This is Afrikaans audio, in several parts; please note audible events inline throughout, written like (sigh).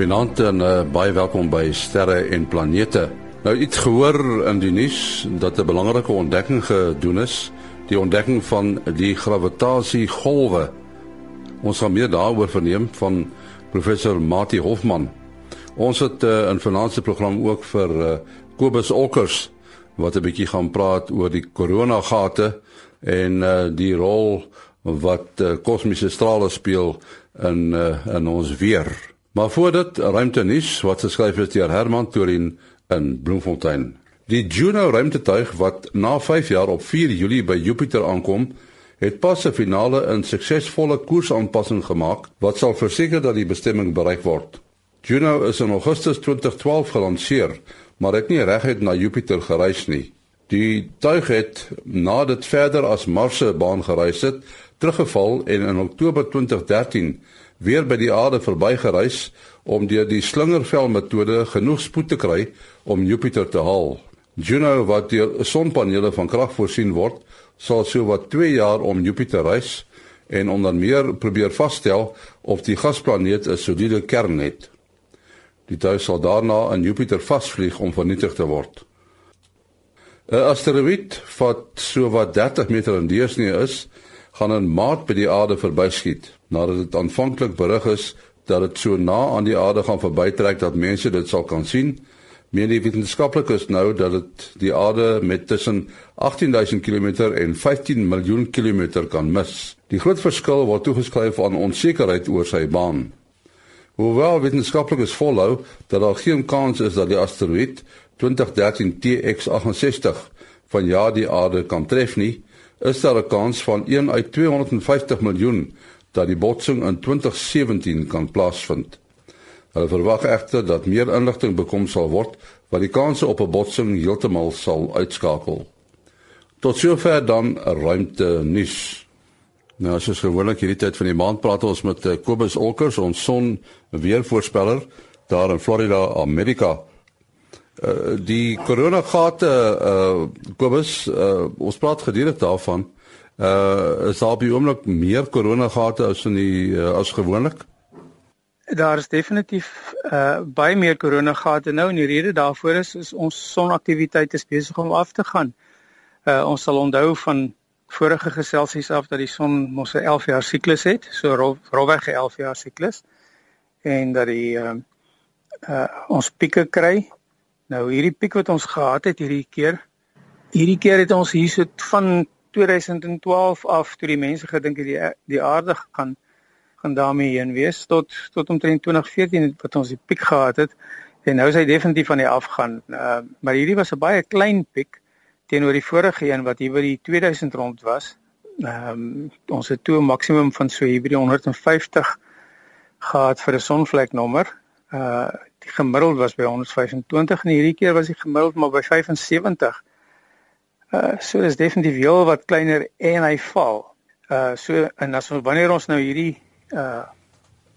Goeienaand en uh, baie welkom by Sterre en Planete. Nou iets gehoor in die nuus dat 'n belangrike ontdekking gedoen is, die ontdekking van die gravitasiegolwe. Ons gaan meer daaroor verneem van professor Mati Hofman. Ons het uh, in finansiële program ook vir uh, Kobus Olkers wat 'n bietjie gaan praat oor die koronagate en uh, die rol wat kosmiese uh, strale speel in uh, in ons weer. Maar voor dit ruimte nuus wat geskryf is deur Herman Torin in Bloemfontein. Die Juno ruimtetuig wat na 5 jaar op 4 Julie by Jupiter aankom, het pas 'n finale en suksesvolle koersaanpassing gemaak wat sal verseker dat die bestemming bereik word. Juno is in Augustus 2012 gelanseer, maar het nie reguit na Jupiter gereis nie. Die tuig het nadat verder as Mars se baan gereis het, teruggeval en in Oktober 2013 weer by die aarde verbygereis om deur die slingervel metode genoeg spoed te kry om Jupiter te haal. Juno wat deur sonpanele van krag voorsien word, sal so wat 2 jaar om Jupiter reis en onder meer probeer vasstel of die gasplaneet 'n soliede kern het. Die tuig sal daarna aan Jupiter vasvlieg om vernietig te word. 'n Asteroïde wat so wat 30 meter in deursnee is, gaan in Maart by die aarde verbyskiet nadat dit aanvanklik berig is dat dit so na aan die aarde gaan verbytrek dat mense dit sal kan sien. Meen die wetenskaplikes nou dat dit die aarde met tussen 18000 km en 15 miljoen kilometer kan mis. Die groot verskil word toegeskryf aan onsekerheid oor sy baan. Hoewel wetenskaplikes volhou dat daar geen kans is dat die asteroïde 2013 TX68 van ja die aarde kan tref nie, is daar 'n kans van 1 uit 250 miljoen dat die botsing in 2017 kan plaasvind. Hulle verwag egter dat meer inligting bekom sal word wat die kanse op 'n botsing heeltemal sal uitskakel. Tot sover dan ruimte nuus. Nou as ons gewoonlik hierdie tyd van die maand praat ons met eh, Kobus Olkers, ons son weervoorspeller daar in Florida, Amerika. Uh, die koronagate uh Kobus, uh, ons praat gedurig daarvan uh is daar op die oomblik meer koronagate as in die uh, as gewoonlik? Daar is definitief uh baie meer koronagate nou en die rede daarvoor is is ons sonaktiwiteit is besig om af te gaan. Uh ons sal onthou van vorige geselsies af dat die son mos 'n 11 jaar siklus het, so rofweg 'n 11 jaar siklus en dat die uh uh ons pieke kry. Nou hierdie piek wat ons gehad het hierdie keer, hierdie keer het ons hierso van 2012 af toe die mense gedink het die die aarde gaan gaan daarmee heen wees tot tot omtrent 2014 wat ons die piek gehad het en nou is hy definitief van die afgaan. Uh, maar hierdie was 'n baie klein piek teenoor die vorige een wat hier by die 2000 rond was. Ehm um, ons het toe 'n maksimum van so hier by die 150 gehad vir 'n sonvleknommer. Uh die gemiddeld was by 125 en hierdie keer was die gemiddeld maar by 75. Uh so dis definitief heel wat kleiner en hy val. Uh so en as ons wanneer ons nou hierdie uh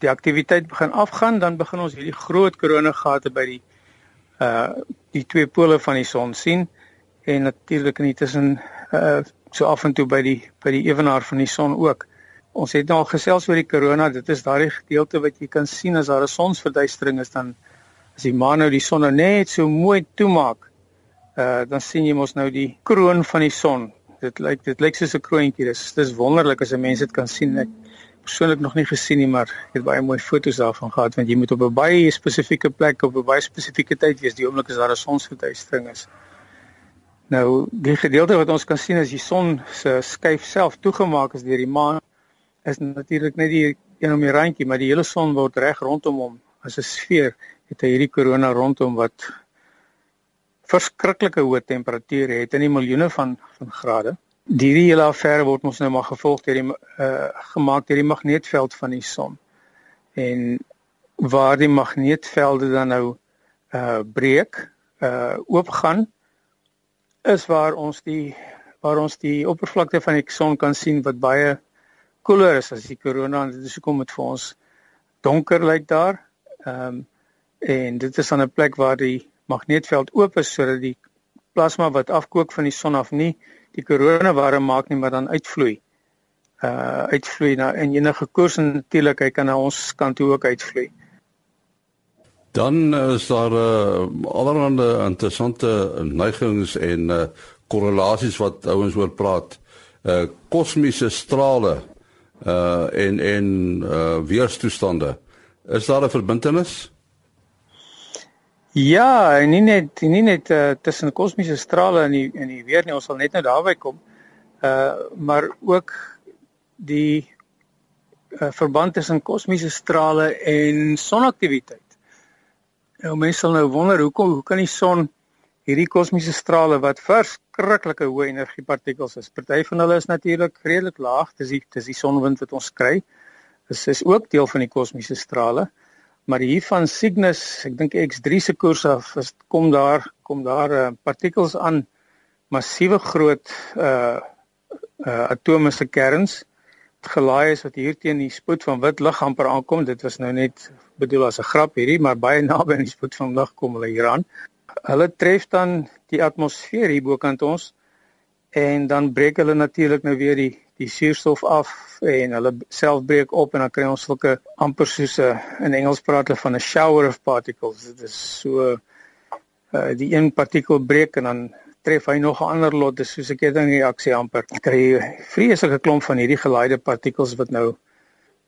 die aktiwiteit begin afgaan, dan begin ons hierdie groot koronagate by die uh die twee pole van die son sien en natuurlik in tussen uh so af en toe by die by die ewenaar van die son ook. Ons het nou al gesels oor die korona, dit is daardie gedeelte wat jy kan sien as daar 'n sonsverduistering is dan as die maan nou die son nou net so mooi toemaak uh dan sien jy mos nou die kroon van die son. Dit lyk dit lyk soos 'n kroontjie. Dis dis wonderlik as 'n mens dit kan sien. Ek persoonlik nog nie gesien nie, maar ek het baie mooi foto's daarvan gehad want jy moet op 'n baie spesifieke plek op 'n baie spesifieke tyd wees die oomblik as daar 'n sonsverduistering is. Nou, die gedeelte wat ons kan sien is die son se skyf self toegemaak is deur die maan is natuurlik net die een om die randjie, maar die hele son word reg rondom hom as 'n sfeer het hy hierdie korona rondom wat verskriklike hoë temperature het in die miljoene van van grade. Hierdie hele affære word ons nou maar gevolg deur die uh gemaak deur die magneetveld van die son. En waar die magneetvelde dan nou uh breek, uh oopgaan is waar ons die waar ons die oppervlakte van die son kan sien wat baie koeler is as die korona en dit is hoekom dit vir ons donker lyk daar. Ehm um, en dit is aan 'n plek waar die magneetveld oop is sodat die plasma wat afkook van die son af nie die korona warm maak nie maar dan uitvloei. Uh uitvloei na en enige koers en natuurlik hy kan na ons kant toe ook uitvloei. Dan is daar uh, allerlei interessante neigings en uh, korrelasies wat ouens oor praat. Uh kosmiese strale uh en en uh weerstoestande. Is daar 'n verbintenis? Ja, en nie net nie net uh, tussen kosmiese strale en die en die weer nie, ons sal net nou daarby kom. Uh maar ook die uh, verband tussen kosmiese strale en sonaktiwiteit. Nou mense sal nou wonder hoekom hoe kan die son hierdie kosmiese strale wat verskriklike hoë energiepartikels is. Party van hulle is natuurlik redelik laag, dis die dis die sonwind wat ons kry. Dit is ook deel van die kosmiese strale. Maar hier van Cygnus, ek dink X3 se koers af, is kom daar kom daar uh, partikels aan massiewe groot uh uh atome se kerns gelaai is wat hier teen die spoed van wit lig amper aankom. Dit was nou net bedoel as 'n grap hierdie, maar baie (laughs) naby aan die spoed van lig kom hulle hier aan hulle tref dan die atmosfeer hier bokant ons en dan breek hulle natuurlik nou weer die die suurstof af en hulle self breek op en dan kry ons sulke amper soos 'n in Engels praat hulle van 'n shower of particles. Dit is so uh, die een partikel breek en dan tref hy nog 'n ander lot. Dis soos 'n kettingreaksie amper kry jy vreeslike klomp van hierdie gelaaide partikels wat nou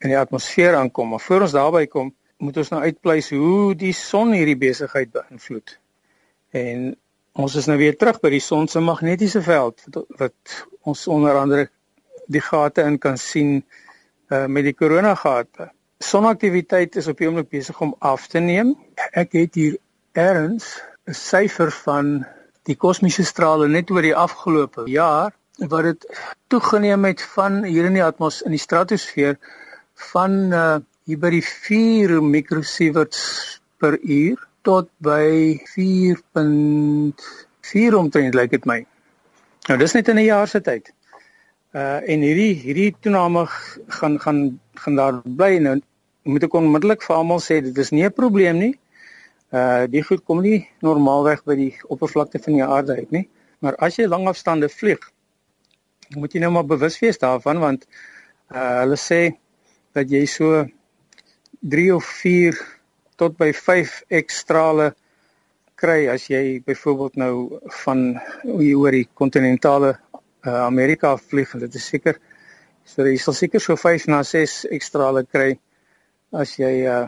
in die atmosfeer aankom. Maar voor ons daarby kom moet ons nou uitpleis hoe die son hierdie besigheid beïnvloed. En ons is nou weer terug by die son se magnetiese veld wat, wat ons onder andere die gate in kan sien uh, met die koronagate. Sonaktiwiteit is op die oomblik besig om af te neem. Ek het hier erns 'n syfer van die kosmiese strale net oor die afgelope jaar wat dit toegeneem het van hier in die atmos in die stratosfeer van uh, hier by die 4 mikrosieverts per uur tot by 4.4 omtrent lyk dit my. Nou dis net in 'n jaar se tyd. Uh en hierdie hierdie toename gaan gaan gaan daar bly nou moet ek onmiddellik vir almal sê dit is nie 'n probleem nie. Uh die goed kom nie normaalweg by die oppervlakte van die aarde uit nie. Maar as jy lang afstande vlieg, moet jy nou maar bewus wees daarvan want uh hulle sê dat jy so 3 of 4 tot by 5 ekstrale kry as jy byvoorbeeld nou van oor die kontinentale uh, Amerika vlieg en dit is seker so jy sal seker so 5 na 6 ekstrale kry as jy uh,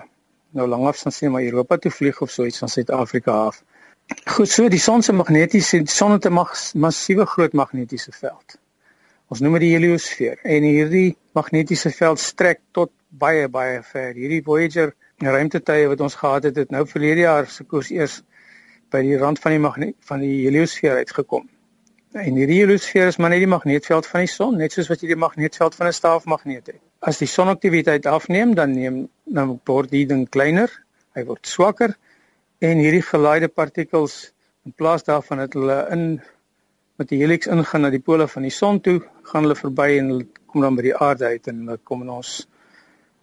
nou langaf sien sien maar Europa toe vlieg of so iets van Suid-Afrika af. Goed, so die son se magnetiese son het 'n massiewe groot magnetiese veld. Ons noem dit die heliosfeer en hierdie magnetiese veld strek tot baie baie ver. Hierdie Voyager ruimtetye wat ons gehad het, het nou verlede jaar se koers eers by die rand van die magneet van die heliosfeer uitgekom. En hierdie heliosfeer is maar net die magneetveld van die son, net soos wat jy die magneetveld van 'n staafmagneet het. As die sonaktiwiteit afneem, dan neem dan word die ding kleiner, hy word swakker en hierdie gelaaide partikels in plaas daarvan dat hulle in met die helix ingaan na die pole van die son toe, gaan hulle verby en hulle kom dan by die aarde uit en hulle kom in ons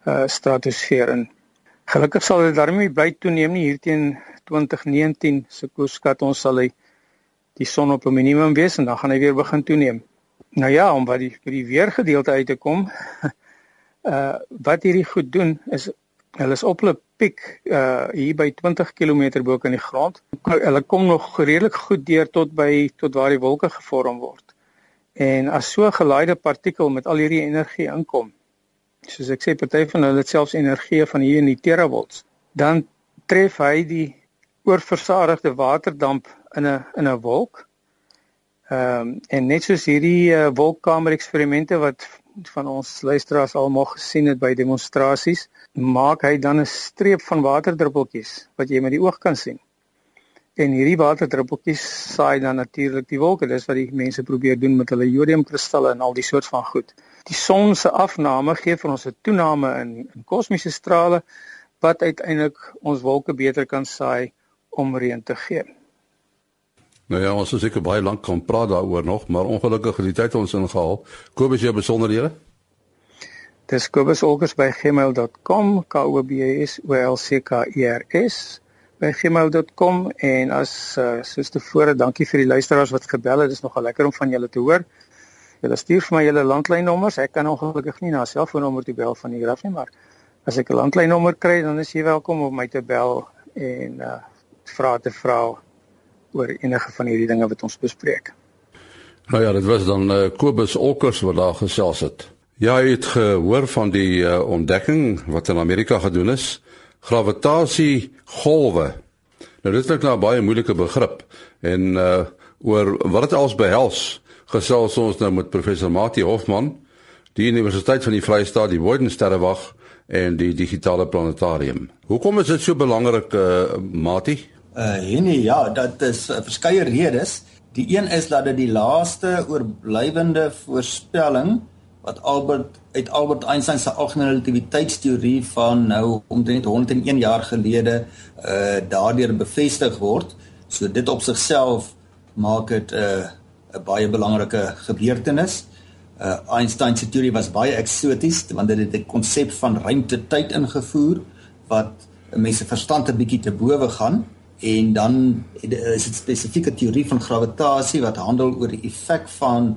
uh stratosfeer in. Gelukkig sal dit daarmee bly toeneem nie hier teen 2019 se koerskat ons sal hy die son op 'n minimum wees en dan gaan hy weer begin toeneem. Nou ja, om by die by die weergedeelte uit te kom, (laughs) uh wat hierdie goed doen is hulle is op hulle piek uh hier by 20 km bo kan die grond. Hulle kom nog redelik goed deur tot by tot waar die wolke gevorm word. En as so 'n gelaaide partikel met al hierdie energie inkom, soos ek sê party van hulle het selfs energie van hier in die teravolts dan tref hy die oorversadigde waterdamp in 'n in 'n wolk. Ehm um, en net soos hierdie uh, wolkkamer eksperimente wat van ons luisteraars almal gesien het by demonstrasies maak hy dan 'n streep van waterdruppeltjies wat jy met die oog kan sien. En hierdie waterdruppeltjies saai dan natuurlik die wolke. Dis wat die mense probeer doen met hulle jodiumkristalle en al die soort van goed. Die son se afname gee vir ons 'n toename in in kosmiese strale wat uiteindelik ons wolke beter kan saai om reën te gee. Nou ja, ons seker baie lank kan praat daaroor nog, maar ongelukkig het die tyd ons ingehaal. Kobus, jy besonderhede? Dis kobusolkers@gmail.com, k o b s o l c k e r s by gmail.com en as uh, soos tevore, dankie vir die luisteraars wat gebel het. Dit is nogal lekker om van julle te hoor. Julle stuur vir my julle landlynnommers. Ek kan ongelukkig nie na selfoonnommer toe bel van hier af nie, maar as ek 'n landlynnommer kry, dan is jy welkom om my te bel en uh vra te vra oor enige van hierdie dinge wat ons bespreek. Nou ja, dit was dan uh, Kobus Olkers wat daar gesels het. Ja, jy het gehoor van die uh, ontdekking wat in Amerika gedoen is, gravitasie golwe. Nou dit klink na 'n baie moeilike begrip en uh oor wat dit als behels, gesels ons nou met professor Mati Hofman, die Universiteit van die Vrye State, die Boydensterrewag en die digitale planetarium. Hoekom is dit so belangrik, uh, Mati? Uh nee, ja, dat is uh, verskeie redes. Die een is dat dit die laaste oorblywende voorspelling wat Albert uit Albert Einstein se algemene relativiteitsteorie van nou omtrent 101 jaar gelede uh daardeur bevestig word. So dit op sigself maak dit 'n uh, 'n baie belangrike gebeurtenis. Uh Einstein se teorie was baie eksoties want dit het 'n konsep van ruimte-tyd ingevoer wat mense verstand 'n bietjie te bowe gaan en dan is dit spesifieke teorie van gravitasie wat handel oor die effek van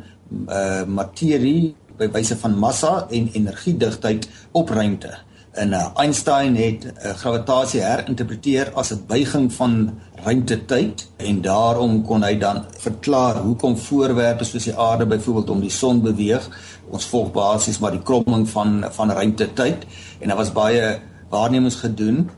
uh materie by wyse van massa en energiedigtheid op ruimte. En uh, Einstein het uh, gravitasie herinterpreteer as 'n buiging van ruimte-tyd en daarom kon hy dan verklaar hoekom voorwerpe soos die aarde byvoorbeeld om die son beweeg. Ons volg basies maar die kromming van van ruimte-tyd en daar was baie waarnemings gedoen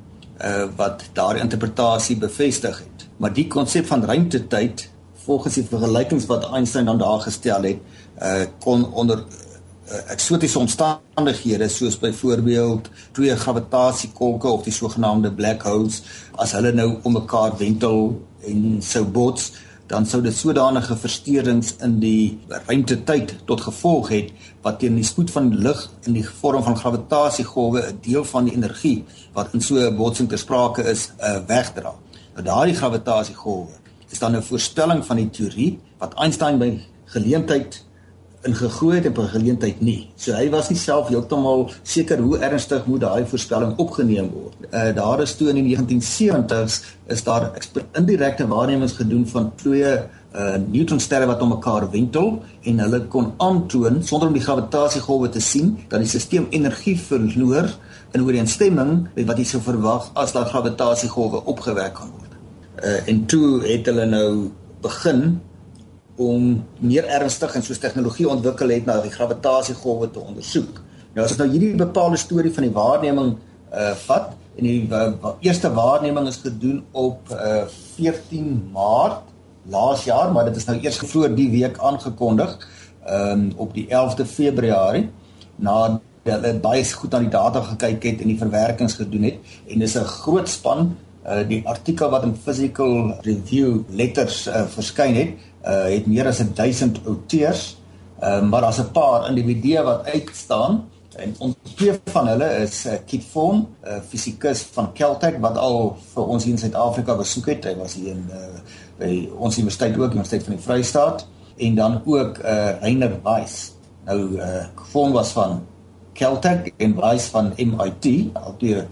uh, wat daardie interpretasie bevestig het. Maar die konsep van ruimte-tyd volgens die vergelykings wat Einstein dan daar gestel het, uh, kon onder uh, eksotiese omstandighede soos byvoorbeeld twee gravitasiekolke of die sogenaamde black holes as hulle nou om mekaar wentel en sou bots dan sou dit sodanige versteurings in die ruimtetyd tot gevolg het wat teen die spoed van lig in die vorm van gravitasiegolwe 'n deel van die energie wat in so 'n botsing ter sprake is, uh, wegdra. Nou daardie gravitasiegolwe is dan 'n voorstelling van die teorie wat Einstein by geleentheid ingegooi het op 'n geleentheid nie. So hy was nie self heeltemal seker hoe ernstig moet daai voorspelling opgeneem word. Uh daar is toe in die 1970s is daar indirekte waarnemings gedoen van twee uh neutronsterre wat om mekaar wentel en hulle kon aantoon sonder om die gravitasiegolwe te sien dat die stelsel energie verloor in ooreenstemming met wat jy sou verwag as daar gravitasiegolwe opgewek kan word. Uh en toe het hulle nou begin om meer ernstig en soos tegnologie ontwikkel het na die gravitasiegolwe te ondersoek. Nou as ons nou hierdie bepaalde storie van die waarneming uh vat en die uh, eerste waarneming is gedoen op uh 14 Maart laas jaar, maar dit is nou eers vroeër die week aangekondig um op die 11de Februarie na hulle baie goed aan die data gekyk het en die verwerkings gedoen het en dis 'n groot span uh die artikel wat in Physical Review letters uh, verskyn het uh het meer as 1000 auteurs. Ehm uh, maar daar's 'n paar individue wat uitstaan en ons twee van hulle is uh, Kit Von, 'n uh, fisikus van Caltech wat al vir ons hier in Suid-Afrika besoek het. Hy was hier in uh, by ons universiteit ook, Universiteit van die Vrystaat en dan ook uh Reiner Weiss. Nou uh Von was van Caltech en Weiss van MIT, albei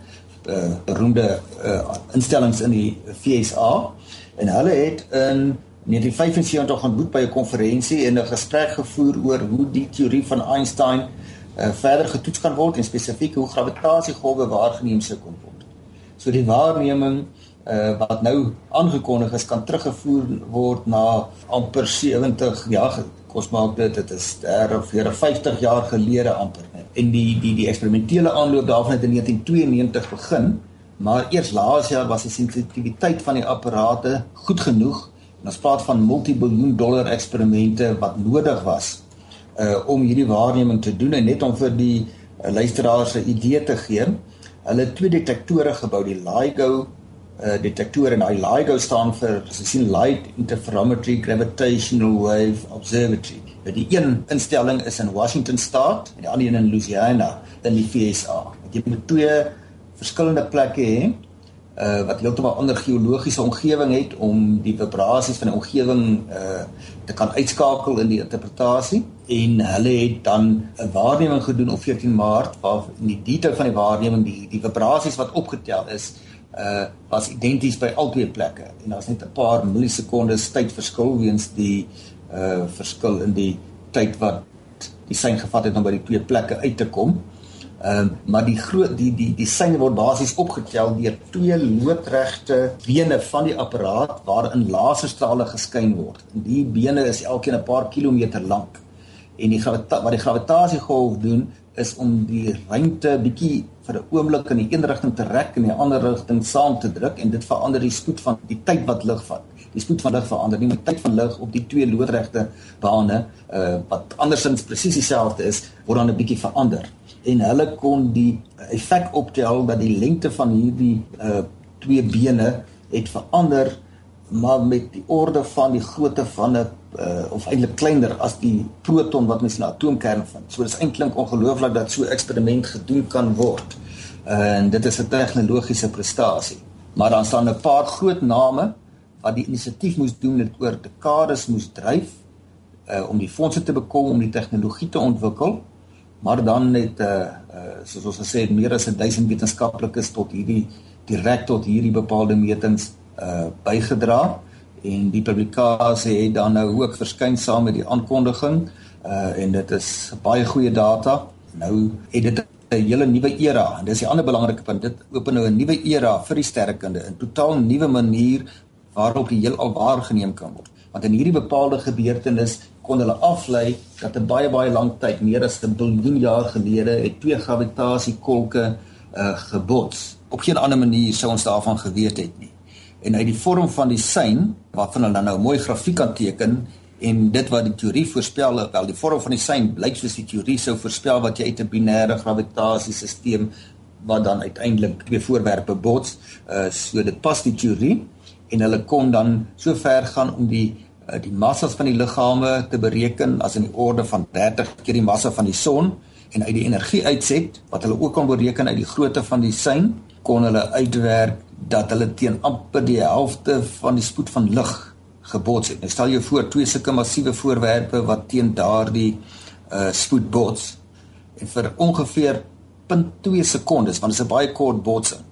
uh beroemde uh instellings in die VSA en hulle het in 1975 ontmoet by 'n konferensie en 'n gesprek gevoer oor hoe die teorie van Einstein uh, verder getoets kan word en spesifiek hoe gravitasiegolwe waargeneem sou kon word. So die waarneming uh, wat nou aangekondig is kan teruggevoer word na amper 70 jaar kos maak dit dit is 30 50 jaar gelede amper en die die die eksperimentele aanloop daarvan het in 1992 begin maar eers laas jaar was die sensitiwiteit van die apparate goed genoeg Ons praat van multibiljoen dollar eksperimente wat nodig was uh om hierdie waarneming te doen en net om vir die uh, luisteraars 'n idee te gee. Hulle het twee detektore gebou, die LIGO uh detektor en daai LIGO staan vir as jy sien Light Interferometry Gravitational Wave Observatory. Die een instelling is in Washington State en die ander een in Louisiana in die VSA. Jy moet twee verskillende plekke hê uh wat heeltemal ander geologiese omgewing het om die vibrasies van die omgewing uh te kan uitskakel in die interpretasie en hulle het dan 'n waarneming gedoen op 14 Maart waar in die detail van die waarneming die die vibrasies wat opgetel is uh was identies by albei plekke en daar's net 'n paar millisekondes tydverskil weens die uh verskil in die tyd wat die sein gevat het om by die twee plekke uit te kom Ehm uh, maar die groot die die die syne word basies opgetel deur twee loodregte bene van die apparaat waarin laserstrale geskyn word. En die bene is elkeen 'n paar kilometer lank. En die wat die gravitasiegolf doen is om die ruimte bietjie vir 'n oomblik in die een rigting te rek en in die ander rigting saam te druk en dit verander die spoed van die tyd wat lig vat. Die spoed van lig verander nie, maar die tyd van lig op die twee loodregte bane uh wat andersins presies dieselfde is, word dan 'n bietjie verander en hulle kon die effek optel dat die lengte van hierdie uh twee bene het verander maar met die orde van die grootte van 'n uh, of eintlik kleiner as die proton wat mens in 'n atoomkern vind. So dit is eintlik ongelooflik dat so 'n eksperiment gedoen kan word. Uh, en dit is 'n tegnologiese prestasie. Maar dan staan 'n paar groot name wat die inisiatief moes doen dit oor dekades moes dryf uh, om die fondse te bekom om die tegnologie te ontwikkel maar dan het uh, uh soos ons gesê het meer as 1000 wetenskaplikes tot hierdie direk tot hierdie bepaalde metings uh bygedra en die publikasie het dan nou ook verskyn saam met die aankondiging uh en dit is baie goeie data nou het dit 'n hele nuwe era en dis die ander belangrike punt dit open nou 'n nuwe era vir die sterrekunde 'n totaal nuwe manier waarop die heelal waargeneem kan word want in hierdie bepaalde gebeurtenis kon hulle aflei dat 'n baie baie lang tyd, meer as 'n biljoen jaar gelede, het twee gravitasiekolke uh gebots. Op geen ander manier sou ons daarvan geweet het nie. En uit die vorm van die sein, waarvan hulle dan nou 'n mooi grafiek kan teken en dit wat die teorie voorspel, wel die vorm van die sein blyk soos die teorie sou voorspel wat jy uit 'n binêre gravitasiesisteem wat dan uiteindelik twee voorwerpe bots, uh so dit pas die teorie en hulle kon dan so ver gaan om die Eh, die massas van die liggame te bereken as in die orde van 30 keer die massa van die son en uit die energie uitset wat hulle ook kan bereken uit die grootte van die sein kon hulle uitwerk dat hulle teen amper die helfte van die spoed van lig gebots het. Nou stel jou voor twee sulke massiewe voorwerpe wat teen daardie uh spoed bots en vir ongeveer 0.2 sekondes want dit is 'n baie kort botsing.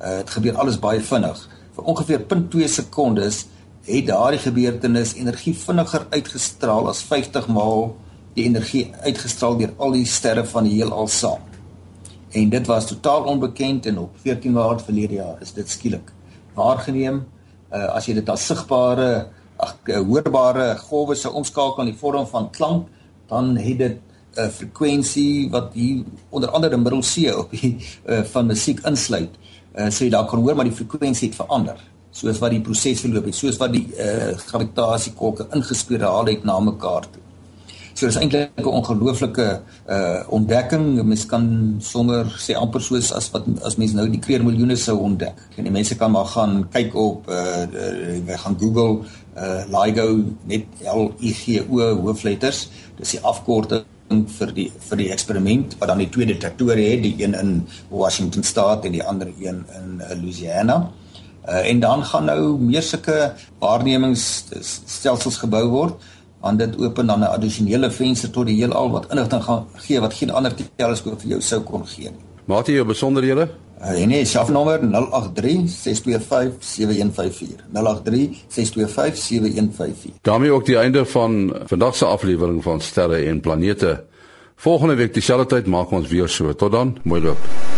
Uh dit gebeur alles baie vinnig. Vir ongeveer 0.2 sekondes het daardie gebeurtenis energie vinniger uitgestraal as 50 maal die energie uitgestraal deur al die sterre van die heelal saam. En dit was totaal onbekend en op 14 Maart verlede jaar is dit skielik waargeneem. Uh, as jy dit as sigbare ag uh, hoorbare golwe sou omskakel in die vorm van klank, dan het dit 'n uh, frekwensie wat hier onder andere middel C op die uh, van musiek insluit. Uh, so jy daar kan hoor maar die frekwensie het verander soos wat die proses verloop het, soos wat die uh, gravitasiekolke ingespiraal het na mekaar toe. So dis eintlik 'n ongelooflike uh ontdekking. Mens kan sommer sê amper soos as wat as mens nou die kreer miljoene sou ontdek. En die mense kan maar gaan kyk op uh, uh wij gaan Google uh LIGO net L I G O hoofletters. Dis die afkorting vir die vir die eksperiment wat dan die twee detektore het, die een in Washington State en die ander een in uh, Louisiana. Uh, en dan gaan nou meer sulke waarnemingsstelsels gebou word want dit open dan 'n addisionele venster tot die heelal wat inligting gaan gee wat geen ander teleskoop vir jou sou kon gee nie. Maat jy jou besonderhede? Uh, nee, selfnommer 083 625 7154. 083 625 7154. daarmee ook die einde van vandag se aflewering van sterre en planete. Volgende week dieselfde tyd maak ons weer so. Tot dan, mooi loop.